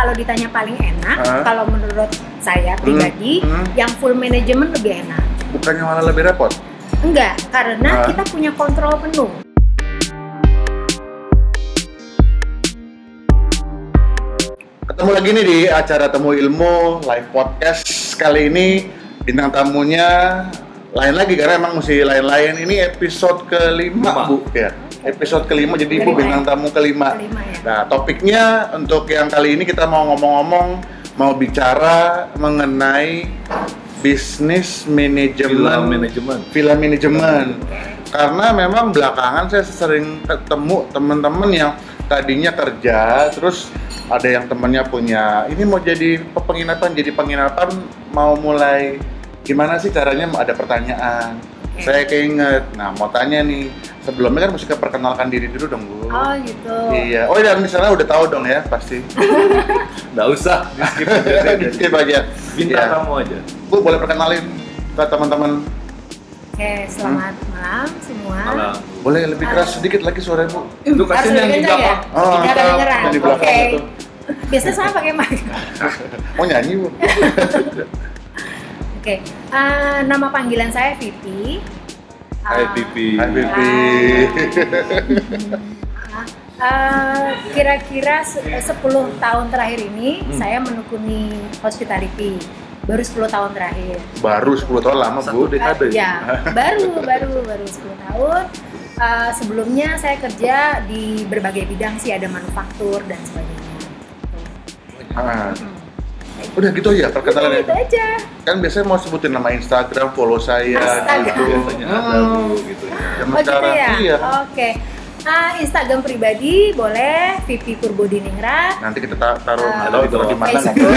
kalau ditanya paling enak, Hah? kalau menurut saya pribadi, hmm. yang full manajemen lebih enak. Bukannya malah lebih repot? Enggak, karena Hah? kita punya kontrol penuh. Ketemu lagi nih di acara Temu Ilmu live podcast kali ini bintang tamunya lain lagi karena emang mesti lain-lain. Ini episode kelima Lima. bu ya. Episode kelima jadi ibu bintang ya? tamu kelima. Kelima ya. Nah topiknya untuk yang kali ini kita mau ngomong-ngomong mau bicara mengenai bisnis Film manajemen manajemen. film manajemen karena memang belakangan saya sering ketemu teman-teman yang tadinya kerja terus ada yang temannya punya ini mau jadi penginapan jadi penginapan mau mulai gimana sih caranya ada pertanyaan saya keinget nah mau tanya nih sebelumnya kan mesti perkenalkan diri dulu dong bu Oh gitu. iya oh ya misalnya udah tahu dong ya pasti Nggak usah, di skip aja. di skip aja Bintang Iya. tamu aja. bu boleh perkenalin ke teman-teman Oke, selamat malam semua. Malah. boleh lebih keras sedikit lagi suara bu Itu kasih Harus yang di belakang. ya? Oh, Nggak kita kedengeran. yang di belakang Oke. itu. Biasanya saya pakai mic. mau nyanyi bu Oke, eh, nama panggilan saya Vivi. Hai Pipi. Hai Pipi eh, Kira-kira eh, 10 tahun terakhir ini Hmm. saya menekuni hospitality. Baru 10 tahun terakhir. baru 10 tahun lama Satu bu dekade. Eh, ya, baru baru baru 10 tahun. Eh, sebelumnya saya kerja di berbagai bidang sih ada manufaktur dan sebagainya. Ah, Hmm. Udah gitu ya perkenalan gitu aja. kan biasanya mau sebutin nama Instagram follow saya Astaga. gitu Biasanya ada bu gitu ya. Oh gitu sekarang, ya? iya Oke. Ah, Instagram pribadi boleh Vivi Purbodiningrat. nanti kita ta- taruh Ah, nggak tahu taruh di mana Facebook.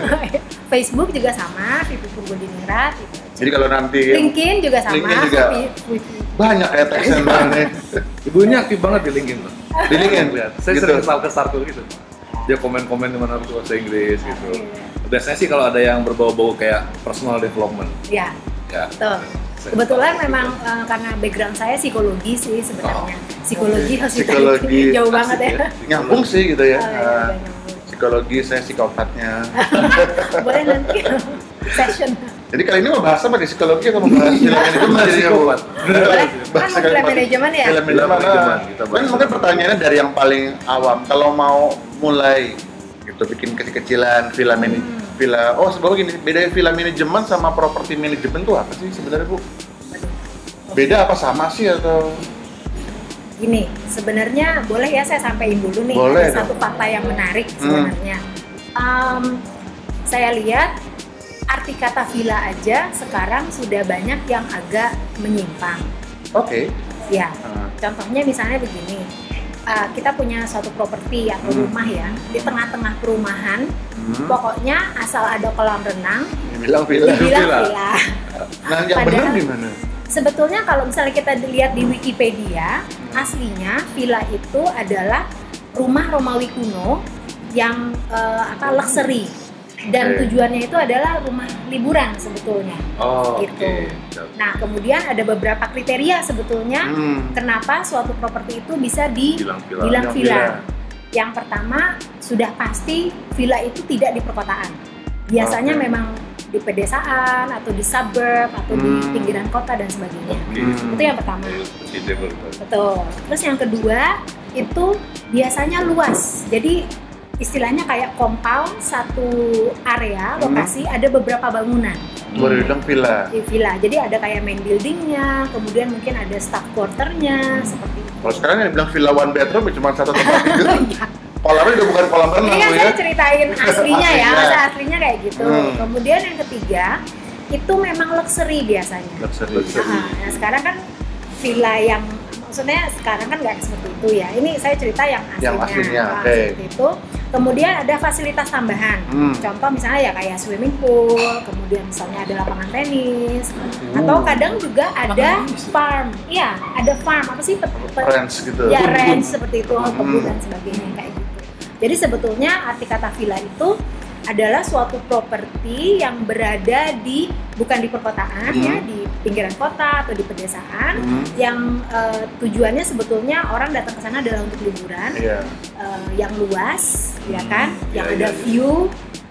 Facebook juga sama Vivi Purbodiningrat. Gitu. jadi kalau nanti LinkedIn juga sama. LinkedIn juga. Vivi- banyak ya teksnya banget Ibunya aktif banget di LinkedIn tuh. di LinkedIn Lihat, saya gitu. sering kesal kesal tuh gitu. Dia komen-komen di mana tuh bahasa Inggris gitu. Iya. Biasanya sih kalau ada yang berbau-bau kayak personal development, Ya, ya. betul. saya Kebetulan memang eh, karena background saya psikologi sih sebenarnya. Psikologi Oke. hospitality Psikologi. jauh banget ya. ya. nyambung sih gitu ya Oh, iya, nyambung. psikologi saya psikopatnya Boleh nanti session. Jadi kali ini mau bahas apa di psikologi atau mau bahas film manajemen jadinya bu Psikopat. Boleh. Kan Bahas mau film film- manajemen ya? film Film manajemen manajemen, ah. kan mungkin pertanyaannya dari yang paling awam kalau mau mulai gitu bikin kecil-kecilan film ini Hmm. villa oh sebelum gini bedanya film manajemen sama properti manajemen tuh apa sih sebenarnya bu beda apa sama sih atau Gini, sebenarnya boleh ya saya sampaikan dulu nih Boleh ada satu fakta yang menarik Hmm. sebenarnya. Em, saya lihat arti kata villa aja sekarang sudah banyak yang agak menyimpang. oke Ya, Ah, contohnya misalnya begini, eh, kita punya suatu properti atau Hmm. rumah ya di tengah-tengah perumahan, hmm. pokoknya asal ada kolam renang, bilang villa dibilang villa. villa. nah yang Padahal- benar gimana Sebetulnya kalau misalnya kita lihat di Wikipedia, Hmm. aslinya villa itu adalah rumah Romawi kuno yang eh, apa luxury dan Oke. tujuannya itu adalah rumah liburan sebetulnya. Oh, Gitu. oke. Nah, kemudian ada beberapa kriteria sebetulnya Hmm. kenapa suatu properti itu bisa dibilang Bilang villa. Yang pertama sudah pasti villa itu tidak di perkotaan. Biasanya Oke. memang di pedesaan atau di suburb atau di Hmm. pinggiran kota dan sebagainya. Hmm. Itu yang pertama. Betul. Terus yang kedua itu biasanya luas. Jadi istilahnya kayak compound satu area Hmm. lokasi ada beberapa bangunan baru bilang villa di villa. Jadi ada kayak main buildingnya, kemudian mungkin ada staff quarternya seperti itu. kalau sekarang yang bilang villa one bedroom ya cuma satu tempat tidur kolamnya udah bukan kolam renang Ini kan bu saya ya ceritain aslinya ya, Aslinya. masa aslinya kayak gitu. Hmm. Kemudian yang ketiga itu memang luxury biasanya. luxury Nah, nah, sekarang kan villa yang maksudnya sekarang kan nggak seperti itu ya. Ini saya cerita yang aslinya. Yang aslinya, Nah, oke. seperti itu. Kemudian ada fasilitas tambahan. Hmm. Contoh misalnya ya kayak swimming pool, kemudian misalnya ada lapangan tenis, atau kadang juga ada Lapangan tenis. farm. Iya, ada farm apa sih? Ranch gitu ya Kebun. ranch seperti itu, kebun Hmm. dan sebagainya kayak gitu. Jadi sebetulnya arti kata villa itu adalah suatu properti yang berada di bukan di perkotaan Hmm. ya, di pinggiran kota atau di pedesaan Hmm. yang eh, tujuannya sebetulnya orang datang ke sana adalah untuk liburan Iya. eh, yang luas, ya kan, yang iya, ada iya, iya. view,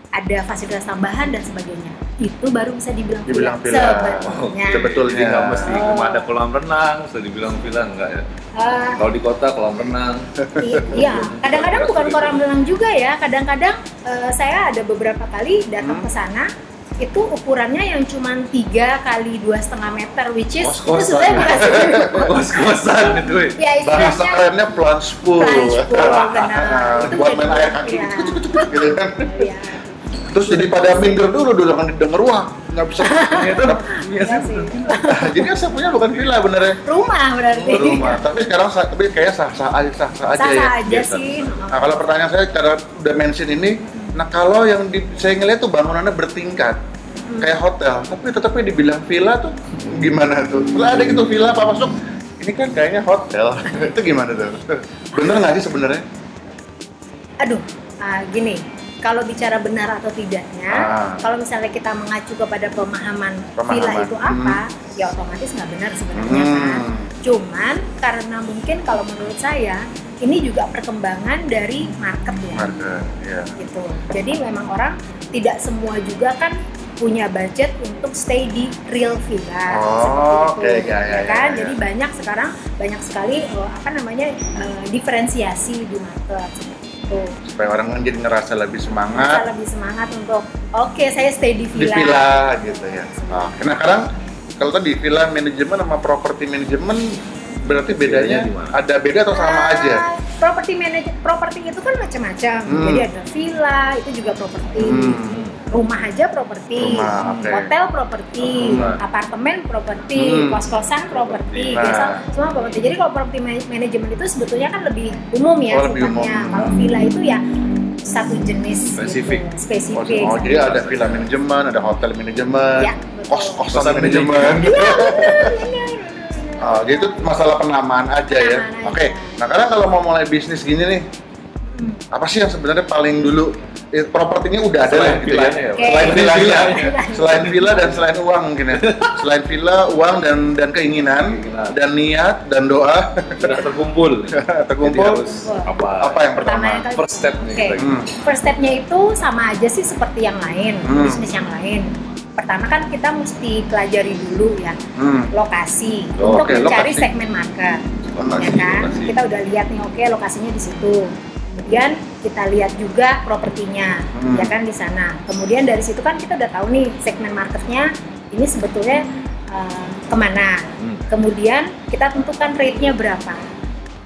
ada fasilitas tambahan dan sebagainya. Itu baru bisa dibilang, Dibilang villa. Sebetulnya. Sebetulnya. Jadi nggak mesti Oh. cuma ada kolam renang, bisa dibilang villa enggak ya? Eh, Kalau di kota kolam renang, Iya, kadang-kadang bukan kolam renang juga ya. Kadang-kadang eh, saya ada beberapa kali datang Hmm. ke sana itu ukurannya yang cuma 3 kali dua setengah meter, which is itu Kos-kosan. sebenarnya bukan pool. kos-kosan itu. ya. ya Bahasa istilahnya kerennya plunge pool. plunge pool, benar. Itu Buat main air kaki iya. gitu kan. Iya. Terus jadi pada minder dulu dulu kan denger wah nggak bisa. Itu iya Iya sih. sih. jadi saya punya bukan villa benernya. Rumah berarti. rumah. Tapi sekarang tapi kayak sah sah aja sah sah aja Sah-sah ya. aja sih. Nah kalau pertanyaan saya karena udah mention ini, nah kalau yang di, saya ngeliat tuh bangunannya bertingkat Hmm. kayak hotel, tapi tetapnya dibilang villa tuh gimana tuh? Lah ada gitu villa apa masuk? Ini kan kayaknya hotel, itu gimana tuh? Bener nggak sih sebenarnya? Aduh, ah, gini. Kalau bicara benar atau tidaknya, Ah. kalau misalnya kita mengacu kepada pemahaman, Pemahaman. villa itu apa, ya otomatis nggak benar sebenarnya kan. Hmm. Cuman karena mungkin kalau menurut saya ini juga perkembangan dari market ya, Marga, ya. gitu. Jadi memang orang tidak semua juga kan punya budget untuk stay di real villa Oh, seperti oke, itu, ya, ya, kan? ya, ya. Jadi banyak sekarang banyak sekali eh, apa namanya eh, diferensiasi di market seperti itu. Supaya orang kan jadi ngerasa lebih Bisa semangat lebih semangat untuk oke saya stay di di villa. villa gitu ya. Nah, nah sekarang kalau tadi villa manajemen sama properti manajemen berarti bedanya ada beda atau sama Ah, aja? Properti manage properti itu kan macam-macam. Hmm. Jadi ada villa itu juga properti. Hmm. Rumah aja properti. Oke. Hotel properti, apartemen properti, Hmm. kos-kosan properti, Nah. biasa semua properti. Jadi kalau properti man- manajemen itu sebetulnya kan lebih umum ya Oh, lebih sifatnya. umum. Kalau villa itu ya satu jenis Spesifik. gitu. Oh, spesifik. oh, jadi ada villa manajemen, ada hotel manajemen, Ya, kos-kosan Kosan manajemen. Oh, jadi itu masalah penamaan aja ya. Oke. aja. Nah, karena kalau mau mulai bisnis gini nih, Hmm. apa sih yang sebenarnya paling dulu eh, propertinya udah ada Selain lah gitu ya. ya, Oke. Selain villa, Villanya. selain villa dan selain uang mungkin ya. Selain villa, uang dan dan keinginan, Keinginan. dan niat dan doa Sudah terkumpul. terkumpul. Jadi harus apa? Apa yang pertama? Pertama First step nih. Oke. kita. Hmm. First stepnya itu sama aja sih seperti yang lain, Hmm. bisnis yang lain. Pertama kan kita mesti pelajari dulu ya Hmm. lokasi Oh, untuk oke, mencari lokasi. segmen market, Lokasi, ya kan? lokasi. Kita udah lihat nih, oke lokasinya di situ. Kemudian kita lihat juga propertinya, Hmm. ya kan di sana. Kemudian dari situ kan kita udah tahu nih segmen marketnya ini sebetulnya eh, ke mana. Hmm. Kemudian kita tentukan rate-nya berapa,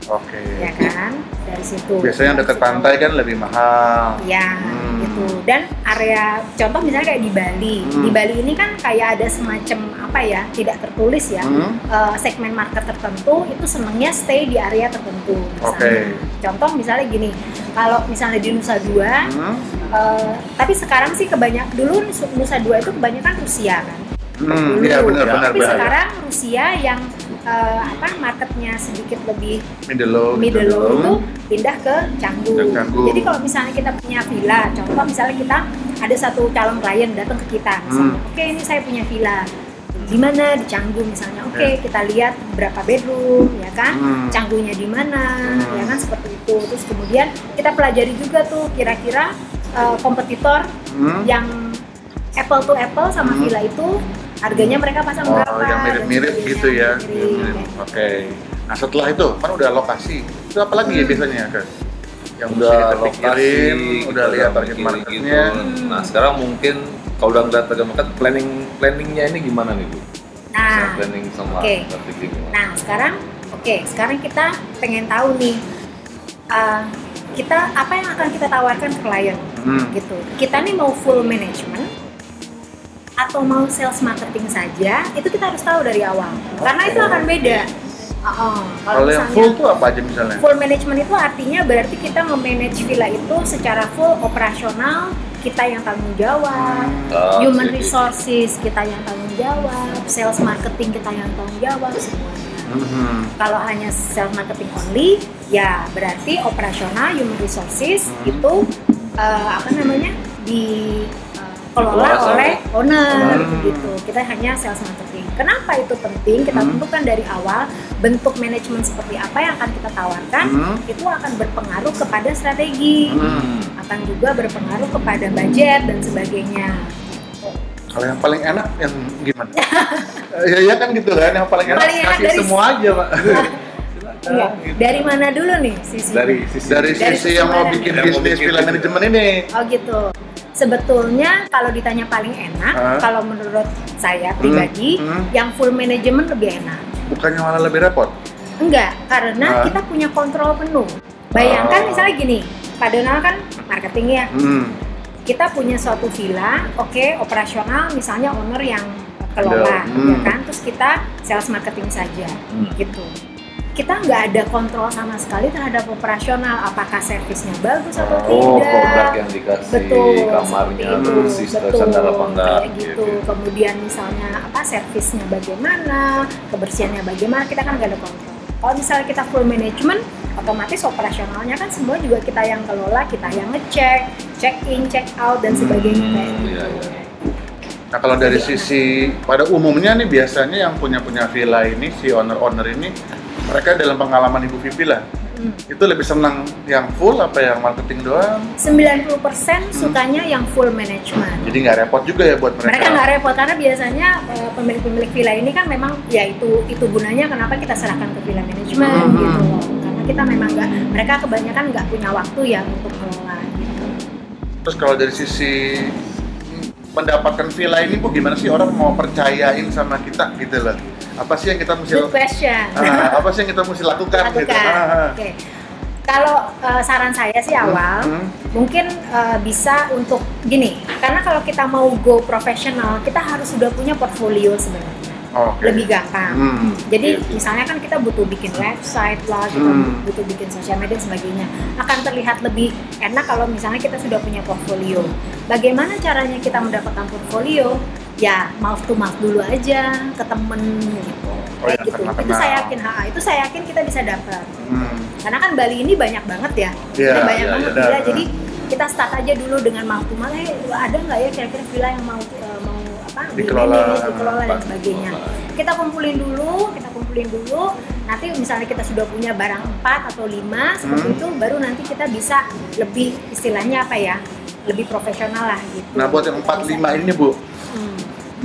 Oke. ya kan? Dari situ. Biasanya yang dekat pantai kan lebih mahal. Ya, Hmm. gitu. Dan area contoh misalnya kayak di Bali. Hmm. Di Bali ini kan kayak ada semacam apa ya, tidak tertulis ya. Hmm. eh, segmen market tertentu itu senangnya stay di area tertentu. Misalnya. Oke. Contoh misalnya gini, kalau misalnya di Nusa Dua, Hmm. eh, tapi sekarang sih kebanyak dulu Nusa Dua itu kebanyakan Rusia kan. Hmm, Dulu. iya benar benar Tapi benar. sekarang Rusia yang eh, apa marketnya sedikit lebih Middle low. gitu. middle low itu pindah ke Canggu. Canggu. Jadi kalau misalnya kita punya villa, contoh misalnya kita ada satu calon klien datang ke kita, misalnya, Hmm. oke ini saya punya villa di mana di Canggu misalnya, oke Ya. kita lihat berapa bedroom, ya kan, Hmm. Canggunya di mana, Hmm. ya kan seperti itu. Terus kemudian kita pelajari juga tuh kira-kira uh, kompetitor Hmm. yang apple to apple sama Hmm. villa itu harganya mereka pasang Oh, berapa? yang mirip-mirip gitu ya. Mirip. Hmm, Oke. Nah setelah itu kan udah lokasi. Itu apa lagi ya biasanya kan? Yang udah kita lokasi, pikirin, kita udah lihat target marketnya. gitu. Nah sekarang mungkin kalau udah ngeliat target market, planning planningnya ini gimana nih bu? Nah, planning sama oke. strategi? Nah sekarang, oke sekarang kita pengen tahu nih, uh, kita apa yang akan kita tawarkan ke klien, Hmm. gitu. Kita nih mau full management atau mau sales marketing saja, itu kita harus tahu dari awal, karena itu akan beda. Uh-uh. Kalau yang full tuh apa aja misalnya? full management itu artinya berarti kita memanage villa itu secara full operasional, kita yang tanggung jawab, Ah, human jadi- resources kita yang tanggung jawab, sales marketing kita yang tanggung jawab semuanya. Hmm. Kalau hanya sales marketing only, ya berarti operasional human resources Hmm. itu eh, apa namanya dikelola Dikelola oleh owner Hmm. gitu. Kita hanya sales marketing. Kenapa itu penting? Kita Hmm. tentukan dari awal bentuk manajemen seperti apa yang akan kita tawarkan Hmm. itu akan berpengaruh kepada strategi, Hmm. akan juga berpengaruh kepada budget dan sebagainya. Kalau yang paling enak yang gimana? ya ya kan gitu kan, yang paling enak Paling enak kasih dari- semua aja pak. Iya. gitu. Dari mana dulu nih sisi? dari sisi Dari Dari sisi yang mau bikin bisnis film manajemen ini. Oh gitu. Sebetulnya kalau ditanya paling enak, Hah? kalau menurut saya pribadi, hmm. yang full manajemen lebih enak. Bukannya malah lebih repot? Enggak, karena Hah? kita punya kontrol penuh. Bayangkan Oh. misalnya gini, Pak Donald kan marketing ya. Hmm. Kita punya suatu villa, oke, operasional misalnya owner yang kelola, Hmm. ya kan? Terus kita sales marketing saja, Hmm. gitu. Kita nggak ada kontrol sama sekali terhadap operasional, apakah servisnya bagus atau Oh, tidak. produk yang dikasih, betul. kamarnya itu bersih, standar apa enggak kayak gitu. kemudian misalnya apa servisnya bagaimana kebersihannya bagaimana kita kan nggak ada kontrol. Kalau misalnya kita full management otomatis operasionalnya kan semua juga kita yang kelola kita yang ngecek check in check out dan sebagainya. Kayak Hmm, gitu. iya, iya. Nah kalau dari Jadi sisi pada umumnya nih biasanya yang punya punya villa ini si owner-owner ini mereka dalam pengalaman ibu Vivi lah Hmm. itu lebih senang yang full apa yang marketing doang 90% Hmm. sukanya yang full management jadi nggak repot juga ya buat mereka, mereka nggak repot karena biasanya eh, pemilik-pemilik villa ini kan memang ya itu itu gunanya kenapa kita serahkan ke villa manajemen Hmm. gitu loh karena kita memang nggak mereka kebanyakan nggak punya waktu ya untuk mengelola gitu terus kalau dari sisi mendapatkan villa ini bu gimana sih orang mau percayain sama kita gitu loh apa sih yang kita mesti good question Ah, apa sih yang kita mesti lakukan, gitu lakukan Ah, oke kalau eh, saran saya sih awal hmm. mungkin eh, bisa untuk gini karena kalau kita mau go profesional kita harus sudah punya portfolio sebenarnya Oke. lebih gampang Hmm. Jadi misalnya kan kita butuh bikin website lah, kita Hmm. butuh bikin sosial media dan sebagainya. Akan terlihat lebih enak kalau misalnya kita sudah punya portfolio. Bagaimana caranya kita mendapatkan portfolio? Ya mouth to mouth dulu aja ke temen gitu. Oh ya, gitu. Itu saya yakin, ha, itu saya yakin kita bisa dapat. Hmm. Karena kan Bali ini banyak banget ya. Iya, Ini banyak iya, banget iya. villa. Jadi kita start aja dulu dengan mouth to mouth. Eh, ada nggak ya kira-kira villa yang mau eh, mau apa? Dikelola. di-manage, dikelola dan sebagainya kita kumpulin dulu, kita kumpulin dulu. Nanti misalnya kita sudah punya barang 4 atau 5 seperti Hmm. itu, baru nanti kita bisa lebih istilahnya apa ya? Lebih profesional lah gitu. Nah buat yang 45 ini bu.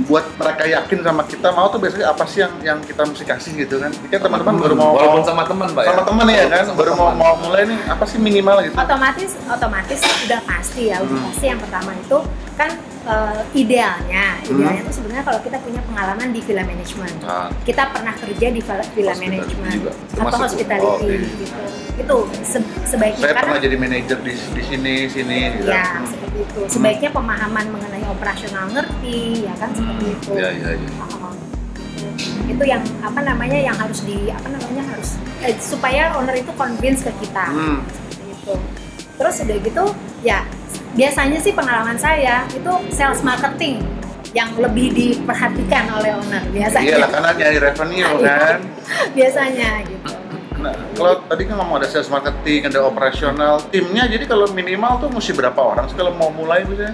Buat mereka yakin sama kita mau tuh biasanya apa sih yang yang kita mesti kasih gitu kan? Ini kan teman-teman baru mau walaupun sama teman pak sama ya teman ya kan, Sama baru mau teman. mau mulai nih apa sih minimal gitu? Otomatis otomatis udah pasti ya, udah Hmm. pasti yang pertama itu kan eh, idealnya, idealnya itu sebenarnya kalau kita punya pengalaman di villa management. Nah, Kita pernah kerja di Hospitality management juga. atau hospitality Oh, oke. gitu. Itu se- sebaiknya Saya karena pernah jadi manajer di di sini sini gitu. Ya, Hmm. Seperti itu. Sebaiknya pemahaman mengenai operasional ngerti, ya kan seperti itu. Iya iya iya. Oh, itu. Itu yang apa namanya yang harus di apa namanya harus eh, supaya owner itu convince ke kita. Hmm. Seperti itu. Terus udah gitu, ya biasanya sih pengalaman saya itu sales marketing yang lebih diperhatikan oleh owner biasanya. Iya karena nyari revenue Iya. kan. biasanya gitu. Kalau tadi kan ngomong ada sales marketing, ada operasional, timnya jadi kalau minimal tuh mesti berapa orang sih kalau mau mulai misalnya?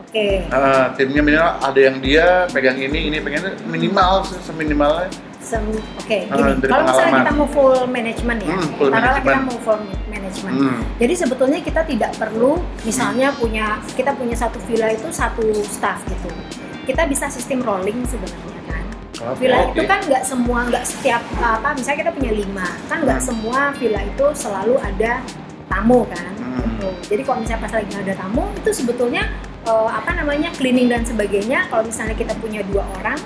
Oke. Ah, timnya minimal ada yang dia pegang ini, ini pegang ini, minimal se- seminimalnya. Sem- Oke, Ah, gini. dari Kalau misalnya kita mau full management ya, Hmm, full kita mau full management. Hmm. Jadi sebetulnya kita tidak perlu misalnya punya kita punya satu villa itu satu staff gitu. Kita bisa sistem rolling sebenarnya Oke, Villa itu kan nggak semua nggak setiap apa misalnya kita punya lima kan nggak Hmm. semua villa itu selalu ada tamu kan. Hmm. Gitu. Jadi kalau misalnya pas lagi ada tamu itu sebetulnya eh, apa namanya cleaning dan sebagainya kalau misalnya kita punya dua orang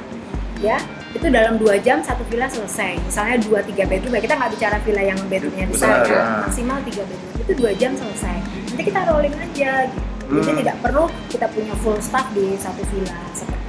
ya itu dalam dua jam satu villa selesai misalnya dua tiga bedroom ya kita nggak bicara villa yang bedroomnya besar ya ya. maksimal tiga bedroom itu dua jam selesai nanti kita rolling aja gitu jadi Hmm. tidak perlu kita punya full staff di satu villa seperti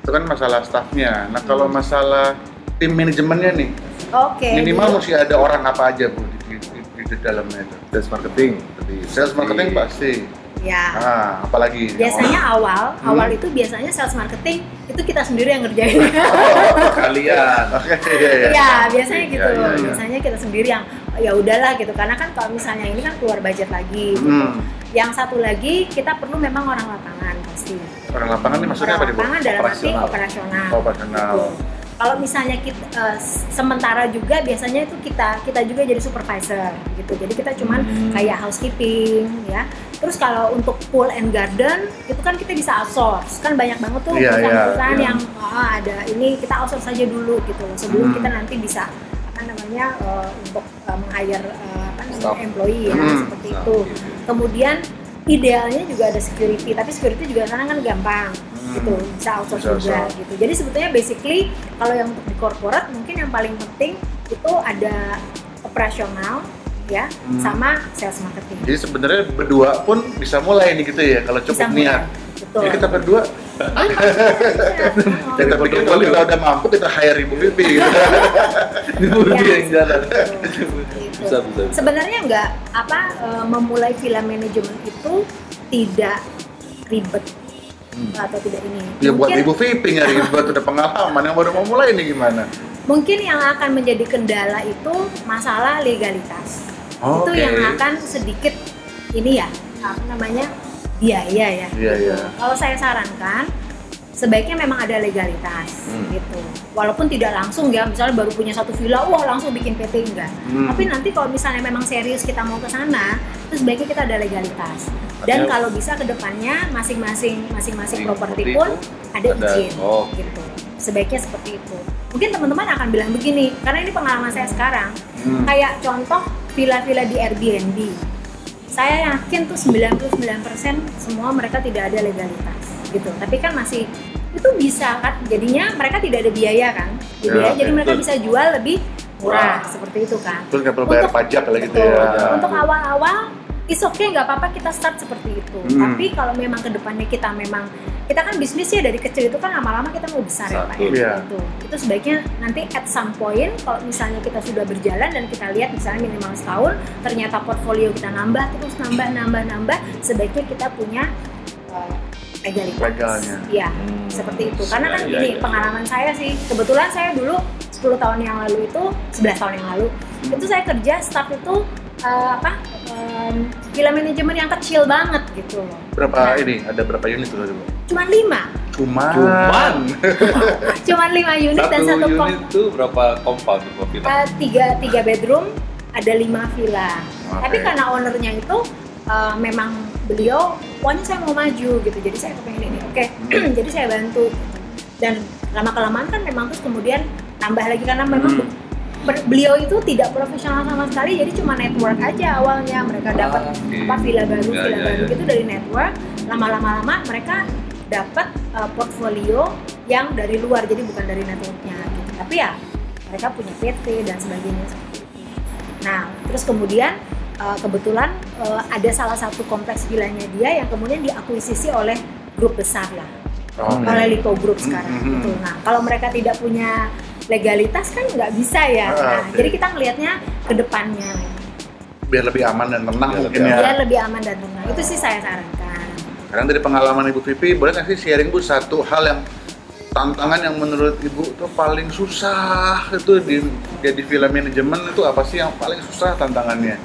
itu kan masalah staffnya. Nah kalau masalah tim manajemennya nih, oke minimal mesti ada orang apa aja bu di, di, di, di dalamnya itu. Sales marketing tadi. Sales marketing pasti. ya Ah, apalagi. biasanya awal Hmm. awal itu biasanya sales marketing itu kita sendiri yang ngerjain Oh, kalian. Oke, iya, iya. ya biasanya gitu Iya, iya, iya. biasanya kita sendiri yang ya udahlah gitu karena kan kalau misalnya ini kan keluar budget lagi gitu. Hmm. yang satu lagi kita perlu memang orang lapangan pasti Orang lapangan ini maksudnya apa orang nih, Bu? lapangan dalam arti Operasional. operasional. Gitu. kalau misalnya kita eh, sementara juga biasanya itu kita kita juga jadi supervisor gitu jadi kita cuman Hmm. kayak housekeeping ya terus kalau untuk pool and garden itu kan kita bisa outsource kan banyak banget tuh Iya, iya, perusahaan-perusahaan iya. yang ah, ada ini kita outsource saja dulu gitu sebelum Hmm. kita nanti bisa apa namanya eh, untuk meng-hire eh, apa namanya Staff. employee ya Hmm. seperti itu kemudian idealnya juga ada security tapi security juga sekarang kan gampang Hmm. gitu bisa outsource Bisa juga outsource. gitu jadi sebetulnya basically kalau yang untuk di corporate mungkin yang paling penting itu ada operasional ya Hmm. sama sales marketing Jadi sebenarnya berdua pun bisa mulai nih gitu ya kalau cukup bisa mulai. niat. betul Jadi kita berdua Iya. kita pikir kalau kita udah mampu kita hire Ibu Vivi gitu. Ya. yang jalan. Gitu. Bisa, bisa. bisa. sebenarnya nggak apa eh, memulai film manajemen itu tidak ribet Hmm. atau tidak ini Ya buat Ibu Vivi nyari buat udah pengalaman yang baru mau mulai ini gimana? mungkin yang akan menjadi kendala itu masalah legalitas itu Oke. yang akan sedikit ini ya apa namanya biaya ya Iya, gitu. iya. kalau saya sarankan sebaiknya memang ada legalitas Hmm. gitu. Walaupun tidak langsung ya misalnya baru punya satu villa wah langsung bikin PT enggak. Hmm. tapi nanti kalau misalnya memang serius kita mau ke sana terus sebaiknya kita ada legalitas. Dan Artinya- kalau bisa ke depannya masing-masing masing-masing Masing properti pun ada ada- izin oh. gitu. Sebaiknya seperti itu. Mungkin teman-teman akan bilang begini karena ini pengalaman saya sekarang. Hmm. kayak contoh villa-villa di Airbnb. Saya yakin tuh 99% semua mereka tidak ada legalitas gitu tapi kan masih itu bisa kan jadinya mereka tidak ada biaya kan Ya, biaya, oke, jadi mereka betul. bisa jual lebih murah Wah. seperti itu kan Terus nggak perlu bayar Untuk- pajak lah gitu ya. Untuk awal-awal is okay nggak apa-apa kita start seperti itu. Hmm. Tapi kalau memang ke depannya kita memang kita kan bisnis ya dari kecil itu kan lama-lama kita mau besar ya pak ya. Satu. Iya. Itu itu sebaiknya nanti at some point kalau misalnya kita sudah berjalan dan kita lihat misalnya minimal setahun ternyata portfolio kita nambah terus nambah nambah nambah sebaiknya kita punya uh, legalitas. Legalnya. Iya Hmm. seperti itu karena kan Iya, gini iya, iya. pengalaman saya sih kebetulan saya dulu 10 tahun yang lalu itu 11 tahun yang lalu Hmm. itu saya kerja staff itu uh, apa um, film manajemen yang kecil banget gitu loh Berapa Nah. ini? Ada berapa unit tuh? coba? cuman lima Cuman. Cuman. cuman lima unit Satu dan satu kom unit tuh berapa compound tuh villa? uh, tiga tiga bedroom ada lima villa Oke. tapi karena ownernya itu uh, memang beliau pokoknya saya mau maju gitu jadi saya kepengen ini oke Hmm. jadi saya bantu dan lama kelamaan kan memang terus kemudian tambah lagi karena memang Hmm. ber- beliau itu tidak profesional sama sekali jadi cuma network aja awalnya mereka dapat Ah, oke. apa villa baru Ya, villa ya, baru ya. gitu dari network lama-lama lama mereka dapat uh, portfolio yang dari luar jadi bukan dari networknya gitu tapi ya mereka punya PT dan sebagainya itu nah terus kemudian uh, kebetulan uh, ada salah satu kompleks villanya dia yang kemudian diakuisisi oleh grup besar lah Oke. oleh Lipo Group sekarang Hmm, hmm, gitu. Nah, kalau mereka tidak punya legalitas kan nggak bisa ya. Ah, Nah, oke. jadi kita ngelihatnya ke depannya Biar lebih aman dan tenang Biar mungkin lebih ya. biar lebih aman dan tenang. Itu sih saya sarankan. Sekarang dari pengalaman Ibu Vivi, boleh nggak sih sharing Bu satu hal yang tantangan yang menurut Ibu tuh paling susah itu di jadi film manajemen itu apa sih yang paling susah tantangannya?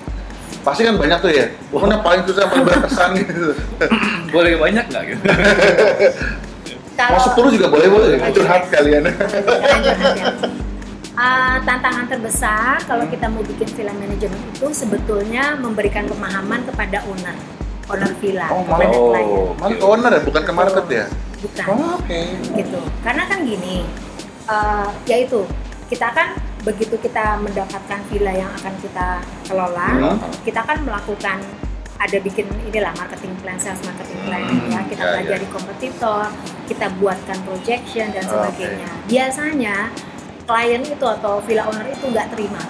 Pasti kan banyak tuh ya. Mana paling susah paling berkesan gitu. Boleh banyak nggak gitu? Mau 10 juga boleh boleh. Oke. Curhat kalian. Ah, tantangan terbesar kalau kita mau bikin film manajemen itu sebetulnya memberikan pemahaman kepada owner, owner villa, Oh, kepada malah- klien. oh. Malah ke owner ya, bukan ke market ya? Bukan. Oh, Oke. gitu karena kan gini eh yaitu kita kan begitu kita mendapatkan villa yang akan kita kelola Hmm. kita kan melakukan ada bikin inilah marketing plan sales marketing plan Hmm, ya kita ya, pelajari kompetitor kita buatkan projection dan Oke. sebagainya biasanya klien itu atau villa owner itu nggak terima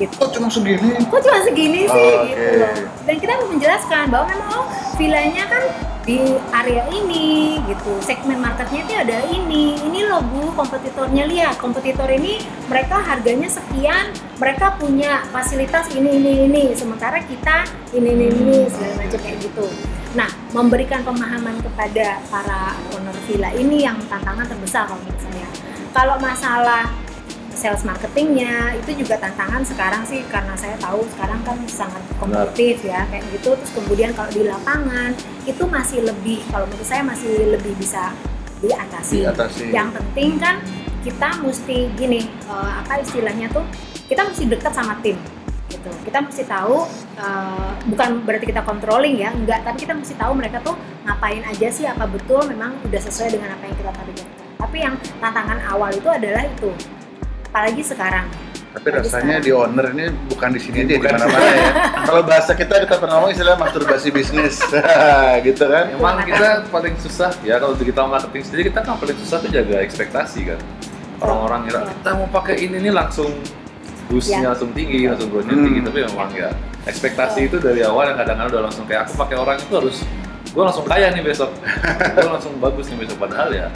gitu. Kok cuma segini? kok cuma segini sih Oh, gitu oke. loh. Dan kita mau menjelaskan bahwa memang oh villanya kan di area ini gitu. Segmen marketnya itu ada ini. Ini loh bu kompetitornya. Lihat kompetitor ini mereka harganya sekian mereka punya fasilitas ini ini ini. Sementara kita ini ini ini segala macam kayak gitu. Nah memberikan pemahaman kepada para owner villa ini yang tantangan terbesar kalau menurut saya. Kalau masalah sales marketingnya itu juga tantangan sekarang sih karena saya tahu sekarang kan sangat kompetitif ya kayak gitu terus kemudian kalau di lapangan itu masih lebih kalau menurut saya masih lebih bisa diatasi. Diatasi. Yang penting kan kita mesti gini eh, apa istilahnya tuh kita mesti dekat sama tim gitu kita mesti tahu eh, bukan berarti kita controlling ya enggak tapi kita mesti tahu mereka tuh ngapain aja sih apa betul memang udah sesuai dengan apa yang kita targetkan tapi yang tantangan awal itu adalah itu apalagi sekarang Tapi rasanya sekarang- di owner ini bukan di sini aja, di Bukan. mana-mana ya. Kalau bahasa kita kita pernah ngomong istilah masturbasi bisnis, gitu kan? Emang kita paling susah ya kalau digital marketing sendiri kita kan paling susah tuh jaga ekspektasi kan. Orang-orang kira Betul. kita mau pakai ini nih langsung boostnya Ya. langsung tinggi, langsung growth-nya Hmm. tinggi tapi memang ya ekspektasi itu dari awal yang kadang-kadang udah langsung kayak aku pakai orang itu harus gue langsung kaya nih besok, gue langsung bagus nih besok padahal ya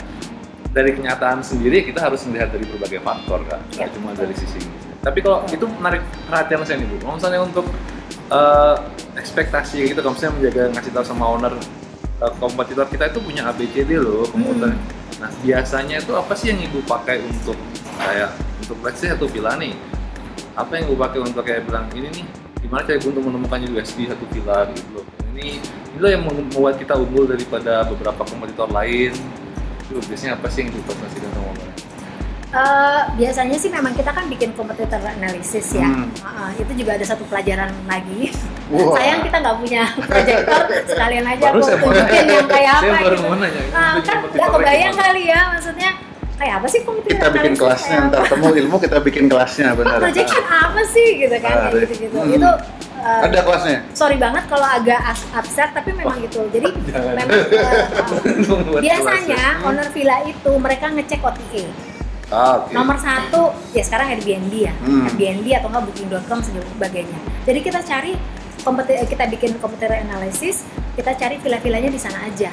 dari kenyataan sendiri kita harus melihat dari berbagai faktor kan, Ya, nggak cuma dari sisi ini. Tapi kalau itu menarik perhatian saya nih bu, kalau misalnya untuk eh, ekspektasi gitu, kalau misalnya menjaga ngasih tahu sama owner eh, kompetitor kita itu punya ABCD loh kompetitor. Hmm. Nah biasanya itu apa sih yang ibu pakai untuk kayak untuk let's say satu villa nih? Apa yang ibu pakai untuk kayak bilang ini nih gimana cara ibu untuk menemukan USP satu villa gitu loh? Ini loh yang membuat kita unggul daripada beberapa kompetitor lain. Itu biasanya apa sih yang ibu presentasikan sama owner? Eh, biasanya sih memang kita kan bikin competitor analysis ya. Hmm. Uh, itu juga ada satu pelajaran lagi. Wah. Sayang kita nggak punya proyektor, sekalian aja Baru aku tunjukin yang kayak Saya apa baru gitu. mau nanya. Itu kan nggak kebayang kali ya, maksudnya kayak apa sih competitor Kita bikin kelasnya, ntar temu ilmu kita bikin kelasnya, Ah, benar. projection apa sih gitu kan, Ah, kayak gitu-gitu. hmm. Itu eh, Ada kelasnya? sorry banget kalau agak abstrak tapi memang gitu. Jadi Jangan. memang Buat biasanya Hmm. owner villa itu mereka ngecek OTA. Ah, oke. Nomor satu, ya sekarang Airbnb ya, Hmm. Airbnb atau nggak Booking.com sebagainya. Jadi kita cari kita bikin competitor analysis, kita cari villa-villanya di sana aja.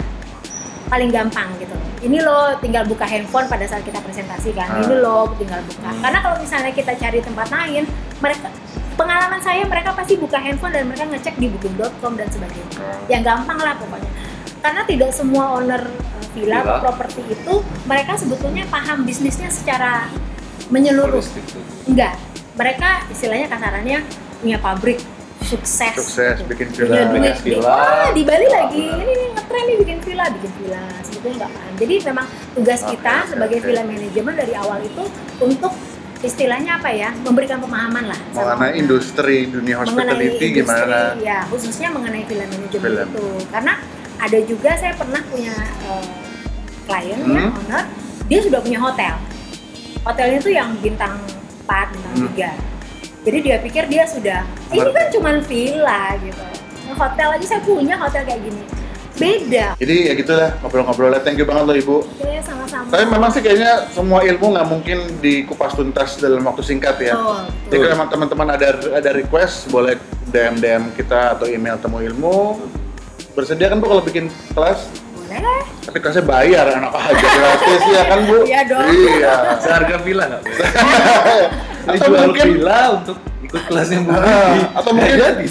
Paling gampang gitu. Ini loh tinggal buka handphone pada saat kita presentasikan. Ah. Ini loh tinggal buka. Hmm. Karena kalau misalnya kita cari tempat lain, mereka pengalaman saya mereka pasti buka handphone dan mereka ngecek di booking.com dan sebagainya. Yang gampang lah pokoknya. Karena tidak semua owner uh, villa atau properti itu mereka sebetulnya paham bisnisnya secara menyeluruh. Enggak. Mereka istilahnya kasarannya punya pabrik sukses. Sukses, gitu. bikin Punya villa. duit. Bikin villa. Wah, di Bali lagi. Ini nih ngetren nih bikin villa, bikin villa. Sebetulnya nggak paham. Jadi memang tugas kita oke, sebagai oke. villa manajemen dari awal itu untuk istilahnya apa ya? Memberikan pemahaman lah Mengenai industri dunia hospitality industri, gimana? ya khususnya mengenai film manajemen Film. itu karena ada juga saya pernah punya eh, klien ya Hmm. owner dia sudah punya hotel hotelnya tuh yang bintang 4, bintang Hmm. 3 jadi dia pikir dia sudah ini kan cuman villa gitu hotel aja saya punya hotel kayak gini beda Jadi ya gitulah ngobrol-ngobrolnya. Thank you banget loh Ibu. oke sama-sama Tapi memang sih kayaknya semua ilmu nggak mungkin dikupas tuntas dalam waktu singkat ya. Betul, Jadi kalau emang teman-teman ada ada request boleh DM DM kita atau email temu ilmu. Bersedia kan Bu kalau bikin kelas? boleh Tapi kelasnya bayar anak aja gratis ya kan Bu? Iya dong. Iya. Seharga villa nggak? Atau jual mungkin- villa untuk ikut kelasnya Bu Ah, atau mungkin- jadi.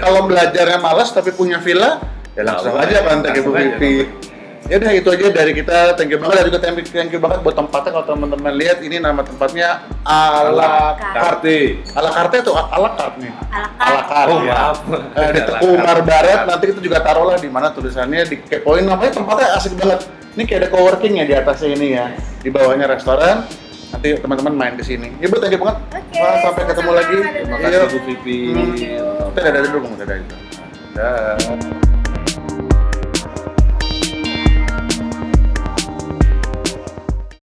Kalau belajarnya malas tapi punya villa, ya langsung Nah, aja Ibu langsung aja, Vivi. Ya udah itu aja dari kita. Thank you banget dan juga thank you, thank you banget buat tempatnya kalau teman-teman lihat ini nama tempatnya ala carte. Ala carte atau ala carte nih? ala Ala carte. Oh ya. maaf. Eh, di Teku Umar Barat nanti kita juga taruh lah di mana tulisannya di kepoin namanya tempatnya asik banget. Ini kayak ada coworking ya di atasnya ini ya. Di bawahnya restoran. Nanti teman-teman main ke sini. Ya Bu, thank you banget. Oke, Wah, sampai ketemu lagi. Terima kasih Bu Vivi. Thank you. Kita dadah dulu, Bang. Dadah. Dadah.